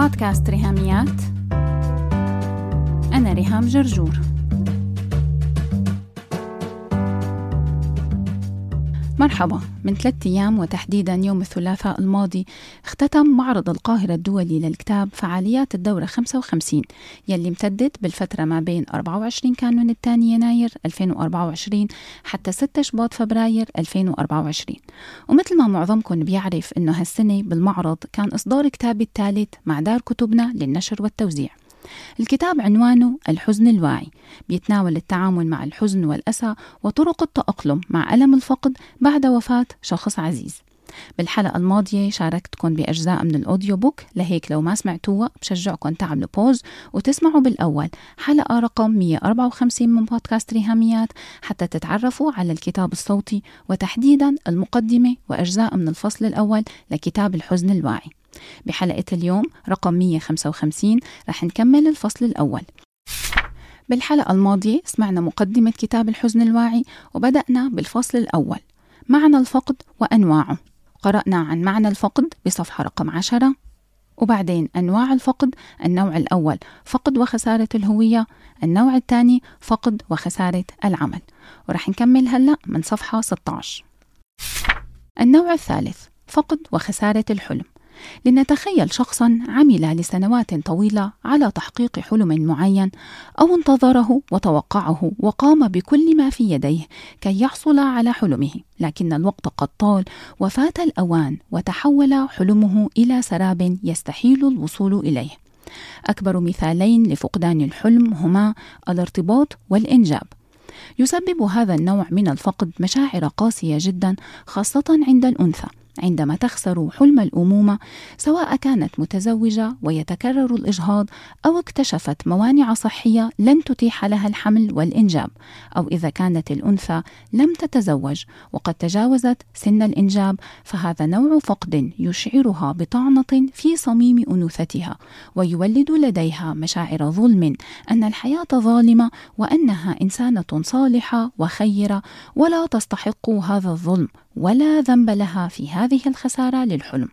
بودكاست ريهاميات. أنا ريهام جرجور. مرحبا. من ثلاثة أيام وتحديدا يوم الثلاثاء الماضي اختتم معرض القاهرة الدولي للكتاب فعاليات الدورة 55 يلي امتدت بالفترة ما بين 24 كانون الثاني يناير 2024 حتى 6 شباط فبراير 2024 ومثل ما معظمكم بيعرف إنه هالسنة بالمعرض كان إصدار كتابي الثالث مع دار كتبنا للنشر والتوزيع. الكتاب عنوانه الحزن الواعي بيتناول التعامل مع الحزن والأسى وطرق التأقلم مع ألم الفقد بعد وفاة شخص عزيز. بالحلقة الماضية شاركتكم بأجزاء من ال audio book لهيك لو ما سمعتوها بشجعكم تعملوا pause وتسمعوا بالأول. حلقة رقم 154 من بودكاست ريهاميات حتى تتعرفوا على الكتاب الصوتي وتحديدا المقدمة وأجزاء من الفصل الأول لكتاب الحزن الواعي. بحلقة اليوم رقم 155 رح نكمل الفصل الأول. بالحلقة الماضية سمعنا مقدمة كتاب الحزن الواعي وبدأنا بالفصل الأول معنى الفقد وأنواعه. قرأنا عن معنى الفقد بصفحة رقم عشرة وبعدين أنواع الفقد النوع الأول فقد وخسارة الهوية النوع الثاني فقد وخسارة العمل. ورح نكمل هلأ من صفحة 16 النوع الثالث فقد وخسارة الحلم. لنتخيل شخصا عمل لسنوات طويلة على تحقيق حلم معين أو انتظره وتوقعه وقام بكل ما في يديه كي يحصل على حلمه. لكن الوقت قد طال وفات الأوان وتحول حلمه إلى سراب يستحيل الوصول إليه. أكبر مثالين لفقدان الحلم هما الارتباط والإنجاب. يسبب هذا النوع من الفقد مشاعر قاسية جدا خاصة عند الأنثى. عندما تخسر حلم الأمومة سواء كانت متزوجة ويتكرر الإجهاض أو اكتشفت موانع صحية لن تتيح لها الحمل والإنجاب أو إذا كانت الأنثى لم تتزوج وقد تجاوزت سن الإنجاب فهذا نوع فقد يشعرها بطعنة في صميم أنوثتها ويولد لديها مشاعر ظلم أن الحياة ظالمة وأنها إنسانة صالحة وخيرة ولا تستحق هذا الظلم. ولا ذنب لها في هذه الخسارة للحلم.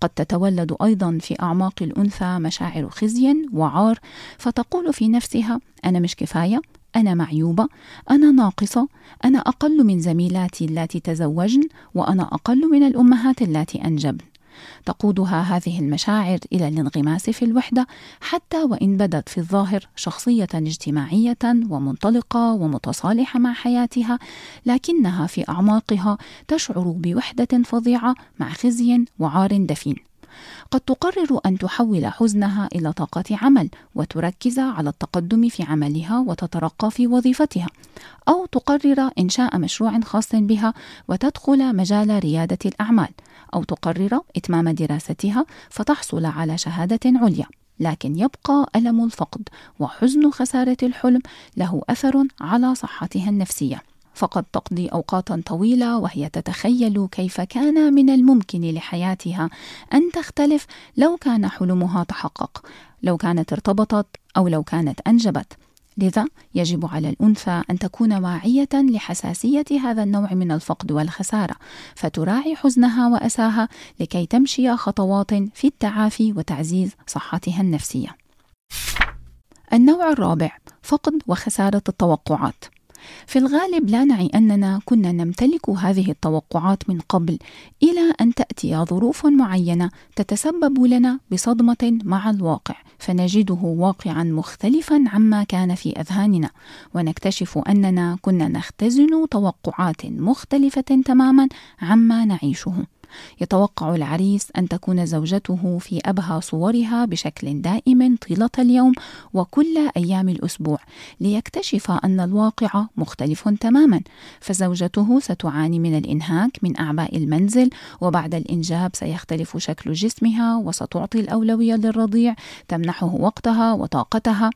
قد تتولد أيضا في أعماق الأنثى مشاعر خزي وعار فتقول في نفسها أنا مش كفاية أنا معيوبة أنا ناقصة أنا أقل من زميلاتي اللاتي تزوجن وأنا أقل من الأمهات اللاتي أنجبن. تقودها هذه المشاعر إلى الانغماس في الوحدة حتى وإن بدت في الظاهر شخصية اجتماعية ومنطلقة ومتصالحة مع حياتها لكنها في أعماقها تشعر بوحدة فظيعة مع خزي وعار دفين. قد تقرر أن تحول حزنها إلى طاقة عمل وتركز على التقدم في عملها وتترقى في وظيفتها أو تقرر إنشاء مشروع خاص بها وتدخل مجال ريادة الأعمال أو تقرر إتمام دراستها فتحصل على شهادة عليا. لكن يبقى ألم الفقد وحزن خسارة الحلم له أثر على صحتها النفسية. فقد تقضي أوقاتا طويلة وهي تتخيل كيف كان من الممكن لحياتها أن تختلف لو كان حلمها تحقق لو كانت ارتبطت أو لو كانت أنجبت. لذا يجب على الأنثى أن تكون واعية لحساسية هذا النوع من الفقد والخسارة فتراعي حزنها وأساها لكي تمشي خطوات في التعافي وتعزيز صحتها النفسية. النوع الرابع فقد وخسارة التوقعات. في الغالب لا نعي أننا كنا نمتلك هذه التوقعات من قبل إلى أن تأتي ظروف معينة تتسبب لنا بصدمة مع الواقع فنجده واقعا مختلفا عما كان في أذهاننا ونكتشف أننا كنا نختزن توقعات مختلفة تماما عما نعيشه. يتوقع العريس أن تكون زوجته في أبهى صورها بشكل دائم طيلة اليوم وكل أيام الأسبوع ليكتشف أن الواقع مختلف تماما. فزوجته ستعاني من الإنهاك من أعباء المنزل وبعد الإنجاب سيختلف شكل جسمها وستعطي الأولوية للرضيع تمنحه وقتها وطاقتها.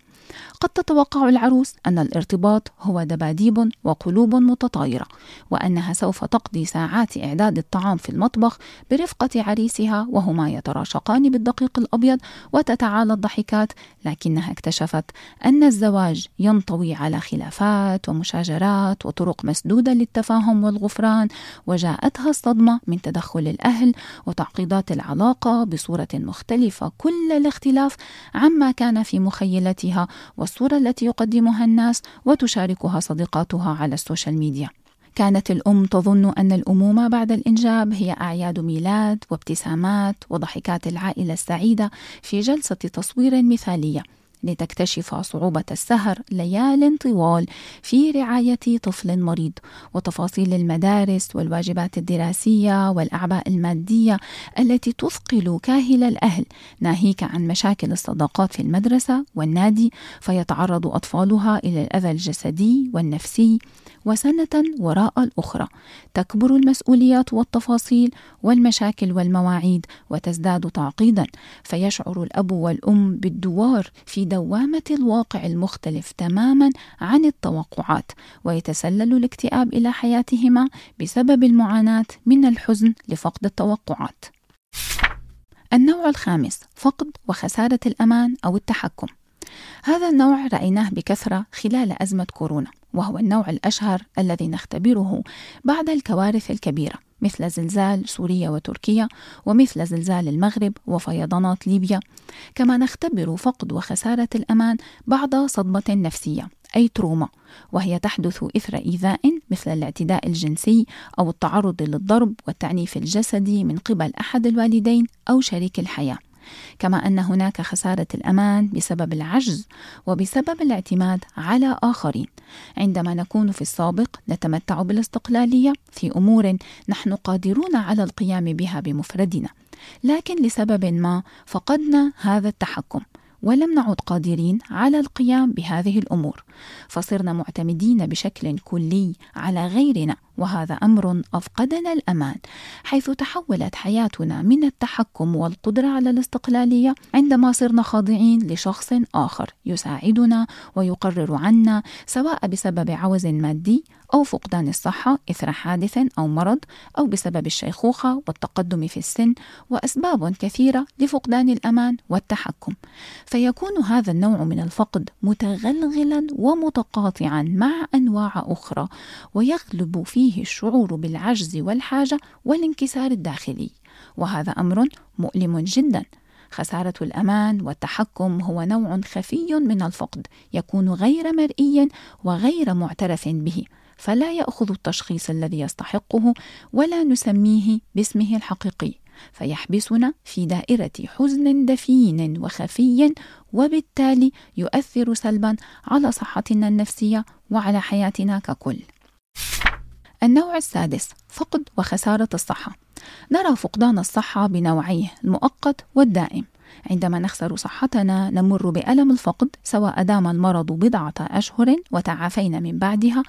قد تتوقع العروس أن الارتباط هو دباديب وقلوب متطايرة وأنها سوف تقضي ساعات إعداد الطعام في المطبخ برفقة عريسها وهما يتراشقان بالدقيق الأبيض وتتعالى الضحكات لكنها اكتشفت أن الزواج ينطوي على خلافات ومشاجرات وطرق مسدودة للتفاهم والغفران وجاءتها الصدمة من تدخل الأهل وتعقيدات العلاقة بصورة مختلفة كل الاختلاف عما كان في مخيلتها والصورة التي يقدمها الناس وتشاركها صديقاتها على ال social media. كانت الأم تظن أن الأمومة بعد الإنجاب هي أعياد ميلاد وابتسامات وضحكات العائلة السعيدة في جلسة تصوير مثالية. لتكتشف صعوبة السهر ليال طوال في رعاية طفل مريض. وتفاصيل المدارس والواجبات الدراسية والأعباء المادية التي تثقل كاهل الأهل ناهيك عن مشاكل الصداقات في المدرسة والنادي فيتعرض أطفالها إلى الأذى الجسدي والنفسي وسنة وراء الأخرى. تكبر المسؤوليات والتفاصيل والمشاكل والمواعيد وتزداد تعقيدا. فيشعر الأب والأم بالدوار في دوامة الواقع المختلف تماما عن التوقعات ويتسلل الاكتئاب إلى حياتهما بسبب المعاناة من الحزن لفقد التوقعات. النوع الخامس فقد وخسارة الأمان أو التحكم. هذا النوع رأيناه بكثرة خلال أزمة كورونا وهو النوع الأشهر الذي نختبره بعد الكوارث الكبيرة مثل زلزال سوريا وتركيا ومثل زلزال المغرب وفيضانات ليبيا. كما نختبر فقد وخسارة الأمان بعد صدمة نفسية أي تروما وهي تحدث إثر إيذاء مثل الاعتداء الجنسي أو التعرض للضرب والتعنيف الجسدي من قبل أحد الوالدين أو شريك الحياة. كما أن هناك خسارة الأمان بسبب العجز وبسبب الاعتماد على آخرين. عندما نكون في السابق نتمتع بالاستقلالية في أمور نحن قادرون على القيام بها بمفردنا. لكن لسبب ما فقدنا هذا التحكم. ولم نعد قادرين على القيام بهذه الأمور فصرنا معتمدين بشكل كلي على غيرنا وهذا أمر أفقدنا الأمان حيث تحولت حياتنا من التحكم والقدرة على الاستقلالية عندما صرنا خاضعين لشخص آخر يساعدنا ويقرر عنا سواء بسبب عوز مادي أو فقدان الصحة إثر حادث أو مرض أو بسبب الشيخوخة والتقدم في السن وأسباب كثيرة لفقدان الأمان والتحكم. فيكون هذا النوع من الفقد متغلغلا ومتقاطعا مع أنواع أخرى ويغلب فيه الشعور بالعجز والحاجة والانكسار الداخلي. وهذا أمر مؤلم جدا. خسارة الأمان والتحكم هو نوع خفي من الفقد يكون غير مرئي وغير معترف به. فلا يأخذ التشخيص الذي يستحقه ولا نسميه باسمه الحقيقي فيحبسنا في دائرة حزن دفين وخفي وبالتالي يؤثر سلبا على صحتنا النفسية وعلى حياتنا ككل. النوع السادس فقد وخسارة الصحة. نرى فقدان الصحة بنوعيه المؤقت والدائم. عندما نخسر صحتنا نمر بألم الفقد سواء دام المرض بضعة أشهر وتعافينا من بعدها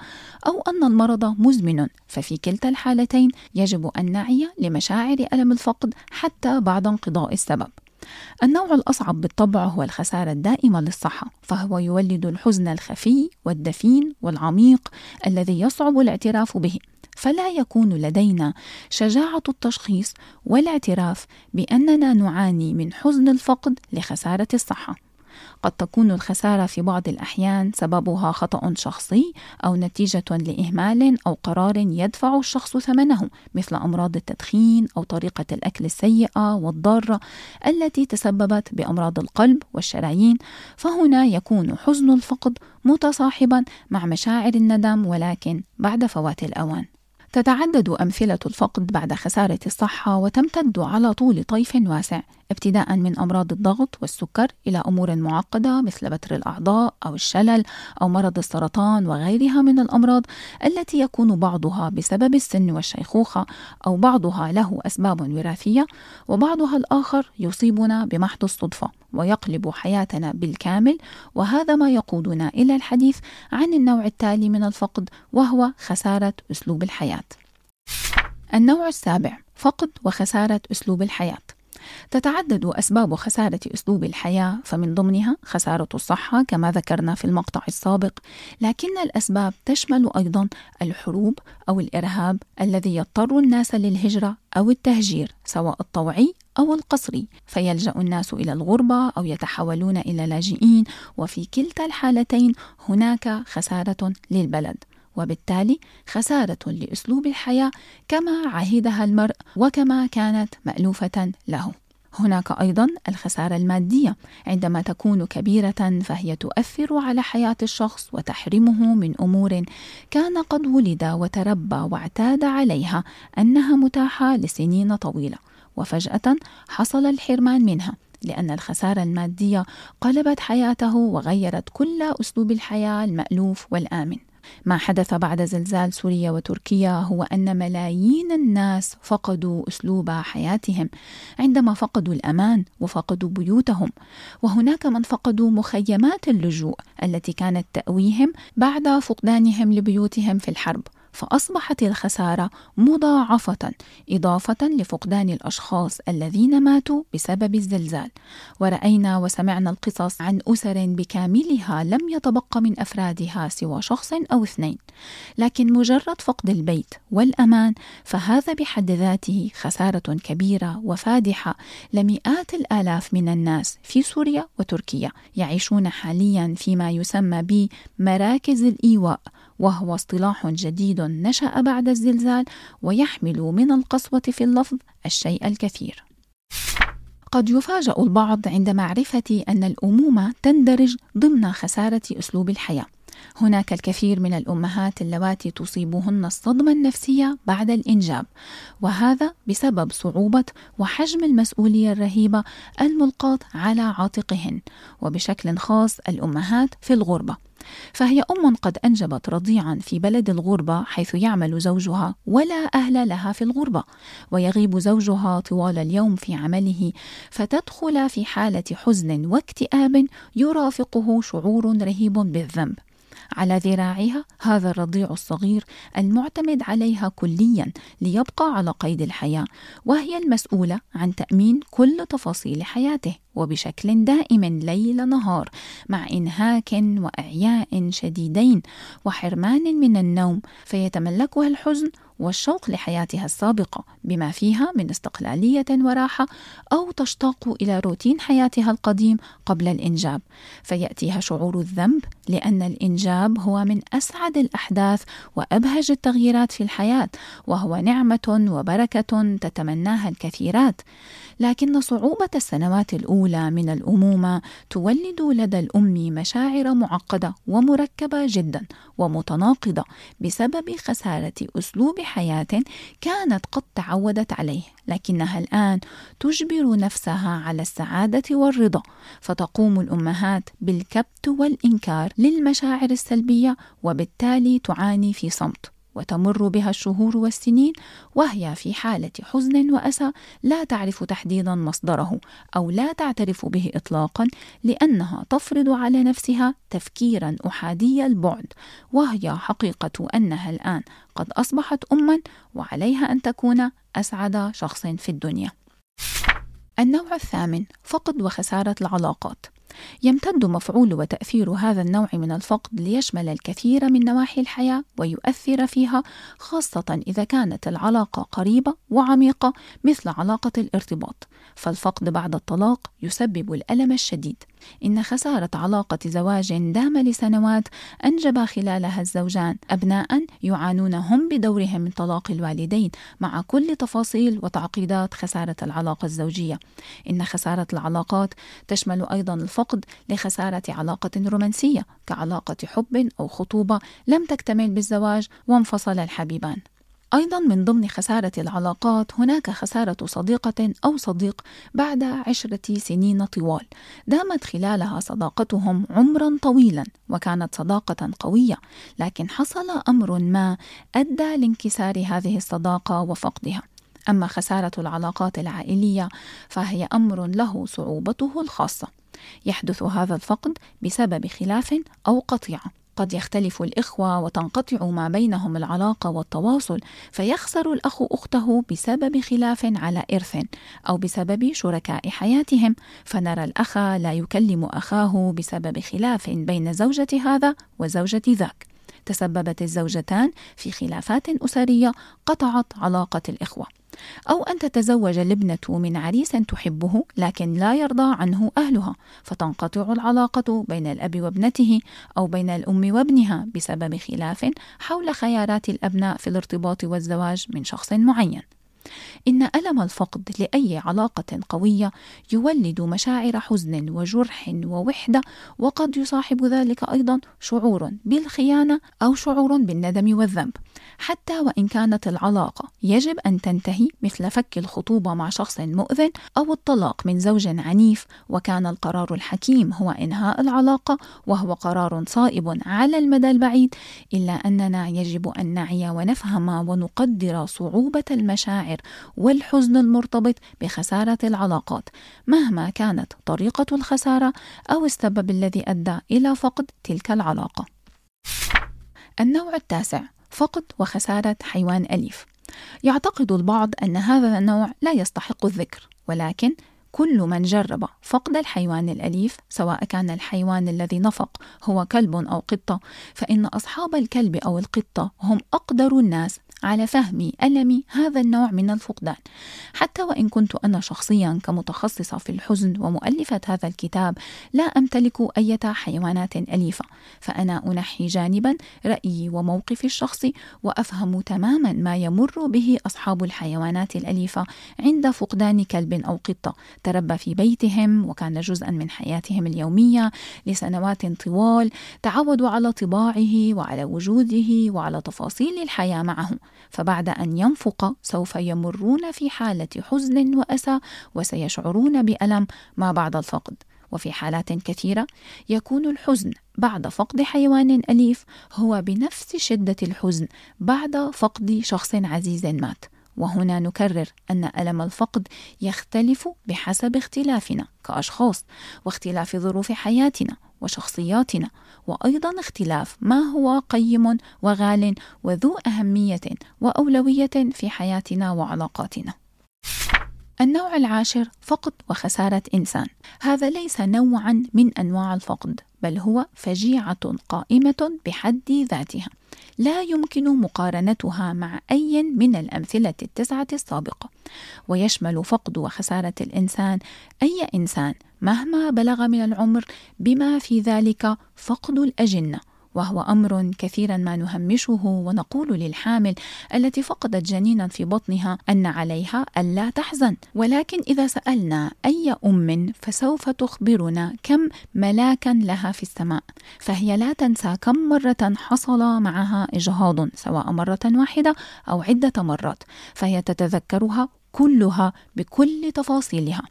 أو أن المرض مزمن. ففي كلتا الحالتين يجب أن نعي لمشاعر ألم الفقد حتى بعد انقضاء السبب. النوع الأصعب بالطبع هو الخسارة الدائمة للصحة فهو يولد الحزن الخفي والدفين والعميق الذي يصعب الاعتراف به. فلا يكون لدينا شجاعة التشخيص والاعتراف بأننا نعاني من حزن الفقد لخسارة الصحة. قد تكون الخسارة في بعض الأحيان سببها خطأ شخصي أو نتيجة لإهمال أو قرار يدفع الشخص ثمنه مثل أمراض التدخين أو طريقة الأكل السيئة والضارة التي تسببت بأمراض القلب والشرايين. فهنا يكون حزن الفقد متصاحبا مع مشاعر الندم ولكن بعد فوات الأوان. تتعدد أمثلة الفقد بعد خسارة الصحة وتمتد على طول طيف واسع ابتداء من أمراض الضغط والسكر إلى أمور معقدة مثل بتر الأعضاء أو الشلل أو مرض السرطان وغيرها من الأمراض التي يكون بعضها بسبب السن والشيخوخة أو بعضها له أسباب وراثية وبعضها الآخر يصيبنا بمحض الصدفة ويقلب حياتنا بالكامل وهذا ما يقودنا إلى الحديث عن النوع التالي من الفقد وهو خسارة أسلوب الحياة. النوع السابع فقد وخسارة أسلوب الحياة. تتعدد أسباب خسارة أسلوب الحياة فمن ضمنها خسارة الصحة كما ذكرنا في المقطع السابق لكن الأسباب تشمل أيضا الحروب أو الإرهاب الذي يضطر الناس للهجرة أو التهجير سواء الطوعي أو القصري. فيلجأ الناس إلى الغربة أو يتحولون إلى لاجئين وفي كلتا الحالتين هناك خسارة للبلد. وبالتالي خسارة لأسلوب الحياة كما عهدها المرء وكما كانت مألوفة له. هناك أيضا الخسارة المادية. عندما تكون كبيرة فهي تؤثر على حياة الشخص وتحرمه من أمور كان قد ولد وتربى واعتاد عليها أنها متاحة لسنين طويلة. وفجأة حصل الحرمان منها لأن الخسارة المادية قلبت حياته وغيرت كل أسلوب الحياة المألوف والآمن. ما حدث بعد زلزال سوريا وتركيا هو أن ملايين الناس فقدوا أسلوب حياتهم عندما فقدوا الأمان وفقدوا بيوتهم. وهناك من فقدوا مخيمات اللجوء التي كانت تأويهم بعد فقدانهم لبيوتهم في الحرب. فأصبحت الخسارة مضاعفة إضافة لفقدان الأشخاص الذين ماتوا بسبب الزلزال. ورأينا وسمعنا القصص عن أسر بكاملها لم يتبق من أفرادها سوى شخص أو اثنين. لكن مجرد فقد البيت والأمان فهذا بحد ذاته خسارة كبيرة وفادحة لمئات الآلاف من الناس في سوريا وتركيا يعيشون حاليا فيما يسمى بمراكز الإيواء. وهو اصطلاح جديد نشأ بعد الزلزال ويحمل من القسوة في اللفظ الشيء الكثير. قد يفاجأ البعض عند معرفة أن الأمومة تندرج ضمن خسارة أسلوب الحياة. هناك الكثير من الأمهات اللواتي تصيبهن الصدمة النفسية بعد الإنجاب وهذا بسبب صعوبة وحجم المسؤولية الرهيبة الملقاة على عاتقهن وبشكل خاص الأمهات في الغربة فهي أم قد أنجبت رضيعا في بلد الغربة حيث يعمل زوجها ولا أهل لها في الغربة ويغيب زوجها طوال اليوم في عمله فتدخل في حالة حزن واكتئاب يرافقه شعور رهيب بالذنب. على ذراعها هذا الرضيع الصغير المعتمد عليها كليا ليبقى على قيد الحياة وهي المسؤولة عن تأمين كل تفاصيل حياته وبشكل دائم ليل نهار مع إنهاك وإعياء شديدين وحرمان من النوم فيتملكها الحزن والشوق لحياتها السابقة بما فيها من استقلالية وراحة أو تشتاق إلى روتين حياتها القديم قبل الإنجاب. فيأتيها شعور الذنب لأن الإنجاب هو من أسعد الأحداث وأبهج التغييرات في الحياة وهو نعمة وبركة تتمناها الكثيرات. لكن صعوبة السنوات الأولى من الأمومة تولد لدى الأم مشاعر معقدة ومركبة جدا ومتناقضة بسبب خسارة أسلوب حياة كانت قد تعودت عليه لكنها الآن تجبر نفسها على السعادة والرضا فتقوم الأمهات بالكبت والإنكار للمشاعر السلبية وبالتالي تعاني في صمت. وتمر بها الشهور والسنين وهي في حالة حزن وأسى لا تعرف تحديدا مصدره أو لا تعترف به إطلاقا لأنها تفرض على نفسها تفكيرا أحادي البعد وهي حقيقة أنها الآن قد أصبحت أما وعليها أن تكون أسعد شخص في الدنيا. النوع الثامن فقد وخسارة العلاقات يمتد مفعول وتأثير هذا النوع من الفقد ليشمل الكثير من نواحي الحياة ويؤثر فيها خاصة إذا كانت العلاقة قريبة وعميقة مثل علاقة الارتباط. فالفقد بعد الطلاق يسبب الألم الشديد. إن خسارة علاقة زواج دام لسنوات أنجب خلالها الزوجان أبناء يعانون هم بدورهم من طلاق الوالدين مع كل تفاصيل وتعقيدات خسارة العلاقة الزوجية. إن خسارة العلاقات تشمل أيضا الفقد لخسارة علاقة رومانسية كعلاقة حب أو خطوبة لم تكتمل بالزواج وانفصل الحبيبان. أيضا من ضمن خسارة العلاقات هناك خسارة صديقة أو صديق بعد عشرة سنين طوال دامت خلالها صداقتهم عمرا طويلا وكانت صداقة قوية لكن حصل أمر ما أدى لانكسار هذه الصداقة وفقدها. أما خسارة العلاقات العائلية فهي أمر له صعوبته الخاصة. يحدث هذا الفقد بسبب خلاف أو قطيعة. قد يختلف الإخوة وتنقطع ما بينهم العلاقة والتواصل فيخسر الأخ أخته بسبب خلاف على إرث أو بسبب شركاء حياتهم. فنرى الأخ لا يكلم أخاه بسبب خلاف بين زوجة هذا وزوجة ذاك. تسببت الزوجتان في خلافات أسرية قطعت علاقة الإخوة. أو أن تتزوج الابنة من عريس تحبه لكن لا يرضى عنه أهلها فتنقطع العلاقة بين الأب وابنته أو بين الأم وابنها بسبب خلاف حول خيارات الأبناء في الارتباط والزواج من شخص معين. إن ألم الفقد لأي علاقة قوية يولد مشاعر حزن وجرح ووحدة وقد يصاحب ذلك أيضا شعور بالخيانة أو شعور بالندم والذنب. حتى وإن كانت العلاقة يجب أن تنتهي مثل فك الخطوبة مع شخص مؤذن أو الطلاق من زوج عنيف وكان القرار الحكيم هو إنهاء العلاقة وهو قرار صائب على المدى البعيد إلا أننا يجب أن نعي ونفهم ونقدر صعوبة المشاعر والحزن المرتبط بخسارة العلاقات مهما كانت طريقة الخسارة أو السبب الذي أدى إلى فقد تلك العلاقة. النوع التاسع فقد وخسارة حيوان أليف. يعتقد البعض أن هذا النوع لا يستحق الذكر، ولكن كل من جرب فقد الحيوان الأليف سواء كان الحيوان الذي نفق هو كلب أو قطة فإن أصحاب الكلب أو القطة هم أقدر الناس على فهم ألم هذا النوع من الفقدان. حتى وإن كنت أنا شخصيا كمتخصصة في الحزن ومؤلفة هذا الكتاب لا أمتلك أي حيوانات أليفة فأنا أنحي جانبا رأيي وموقفي الشخصي وأفهم تماما ما يمر به أصحاب الحيوانات الأليفة عند فقدان كلب أو قطة تربى في بيتهم وكان جزءا من حياتهم اليومية لسنوات طوال تعودوا على طباعه وعلى وجوده وعلى تفاصيل الحياة معه. فبعد أن ينفق سوف يمرون في حالة حزن وأسى وسيشعرون بألم ما بعد الفقد. وفي حالات كثيرة يكون الحزن بعد فقد حيوان أليف هو بنفس شدة الحزن بعد فقد شخص عزيز مات. وهنا نكرر أن ألم الفقد يختلف بحسب اختلافنا كأشخاص واختلاف ظروف حياتنا وشخصياتنا وأيضا اختلاف ما هو قيم وغال وذو أهمية وأولوية في حياتنا وعلاقاتنا. النوع العاشر فقد وخسارة إنسان. هذا ليس نوعا من أنواع الفقد بل هو فجيعة قائمة بحد ذاتها. لا يمكن مقارنتها مع أي من الأمثلة التسعة السابقة. ويشمل فقد وخسارة الإنسان أي إنسان مهما بلغ من العمر بما في ذلك فقد الأجنة. وهو أمر كثيرا ما نهمشه ونقول للحامل التي فقدت جنينا في بطنها أن عليها ألا تحزن. ولكن إذا سألنا أي أم فسوف تخبرنا كم ملاكا لها في السماء. فهي لا تنسى كم مرة حصل معها إجهاض سواء مرة واحدة أو عدة مرات. فهي تتذكرها كلها بكل تفاصيلها.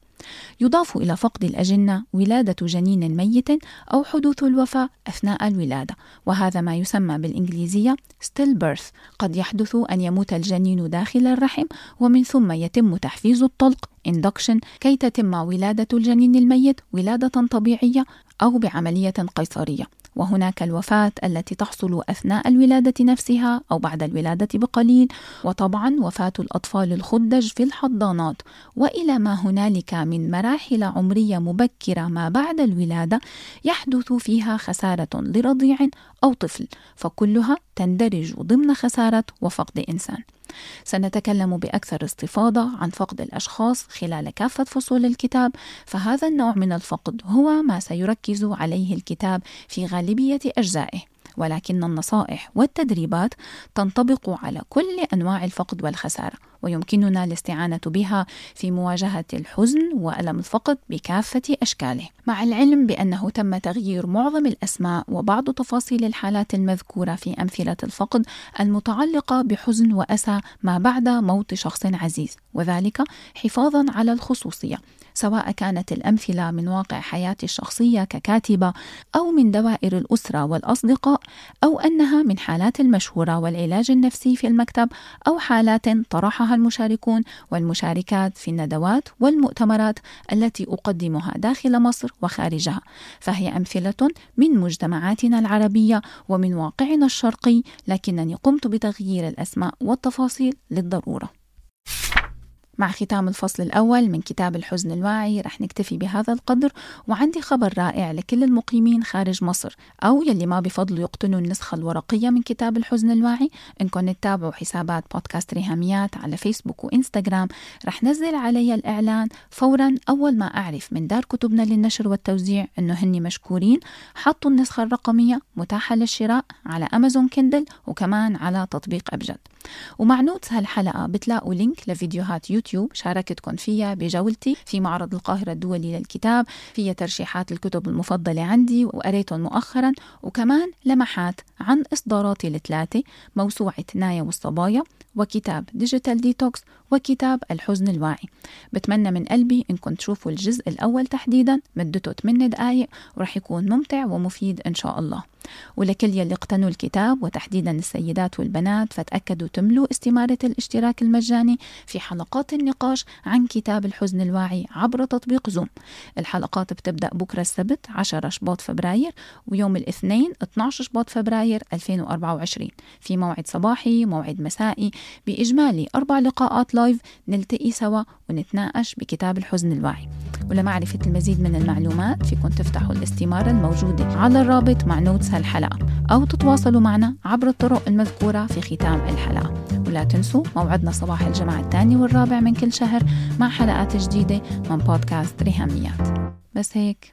يضاف إلى فقد الأجنة ولادة جنين ميت أو حدوث الوفاة أثناء الولادة. وهذا ما يسمى بالإنجليزية stillbirth قد يحدث أن يموت الجنين داخل الرحم ومن ثم يتم تحفيز الطلق induction كي تتم ولادة الجنين الميت ولادة طبيعية أو بعملية قيصرية. وهناك الوفاة التي تحصل أثناء الولادة نفسها أو بعد الولادة بقليل وطبعا وفاة الأطفال الخدج في الحضانات. وإلى ما هنالك من مراحل عمرية مبكرة ما بعد الولادة يحدث فيها خسارة لرضيع أو طفل فكلها تندرج ضمن خسارة وفقد إنسان. سنتكلم بأكثر استفاضة عن فقد الأشخاص خلال كافة فصول الكتاب فهذا النوع من الفقد هو ما سيركز عليه الكتاب في غالبية أجزائه. ولكن النصائح والتدريبات تنطبق على كل أنواع الفقد والخسارة ويمكننا الاستعانة بها في مواجهة الحزن وألم الفقد بكافة أشكاله. مع العلم بأنه تم تغيير معظم الأسماء وبعض تفاصيل الحالات المذكورة في أمثلة الفقد المتعلقة بحزن وأسى ما بعد موت شخص عزيز وذلك حفاظا على الخصوصية سواء كانت الأمثلة من واقع حياتي الشخصية ككاتبة أو من دوائر الأسرة والأصدقاء أو أنها من حالات المشهورة والعلاج النفسي في المكتب أو حالات طرحها المشاركون والمشاركات في الندوات والمؤتمرات التي أقدمها داخل مصر وخارجها. فهي أمثلة من مجتمعاتنا العربية ومن واقعنا الشرقي لكنني قمت بتغيير الأسماء والتفاصيل للضرورة. مع ختام الفصل الأول من كتاب الحزن الواعي رح نكتفي بهذا القدر وعندي خبر رائع لكل المقيمين خارج مصر أو يلي ما بفضلوا يقتنوا النسخة الورقية من كتاب الحزن الواعي. إنكم تتابعوا حسابات بودكاست ريهاميات على فيسبوك وإنستغرام. رح نزل علي الإعلان فورا أول ما أعرف من دار كتبنا للنشر والتوزيع إنه هني مشكورين. حطوا النسخة الرقمية متاحة للشراء على أمازون كندل وكمان على تطبيق أبجد. ومع notes هالحلقة بتلاقوا link لفيديوهات يوتيوب شاركتكم فيها بجولتي. في معرض القاهرة الدولي للكتاب فيها ترشيحات الكتب المفضلة عندي وقريتهم مؤخرا وكمان لمحات عن إصداراتي الثلاثة موسوعة نايا والصبايا وكتاب Digital Detox وكتاب الحزن الواعي. بتمنى من قلبي انكم تشوفوا الجزء الأول تحديدا مدته 8 دقايق ورح يكون ممتع ومفيد إن شاء الله. ولكل يلي اقتنوا الكتاب وتحديدا السيدات والبنات فتأكدوا تملوا استمارة الاشتراك المجاني في حلقات النقاش عن كتاب الحزن الواعي عبر تطبيق زوم الحلقات بتبدأ بكرة السبت 10 شباط فبراير ويوم الاثنين 12 شباط فبراير 2024 في موعد صباحي موعد مسائي بإجمالي أربع لقاءات live نلتقي سوا ونتناقش بكتاب الحزن الواعي. ولمعرفة المزيد من المعلومات فيكم تفتحوا الاستمارة الموجودة على الرابط مع notes هالحلقة أو تتواصلوا معنا عبر الطرق المذكورة في ختام الحلقة ولا تنسوا موعدنا صباح الجمعة الثاني والرابع من كل شهر مع حلقات جديدة من بودكاست ريهاميات. بس هيك.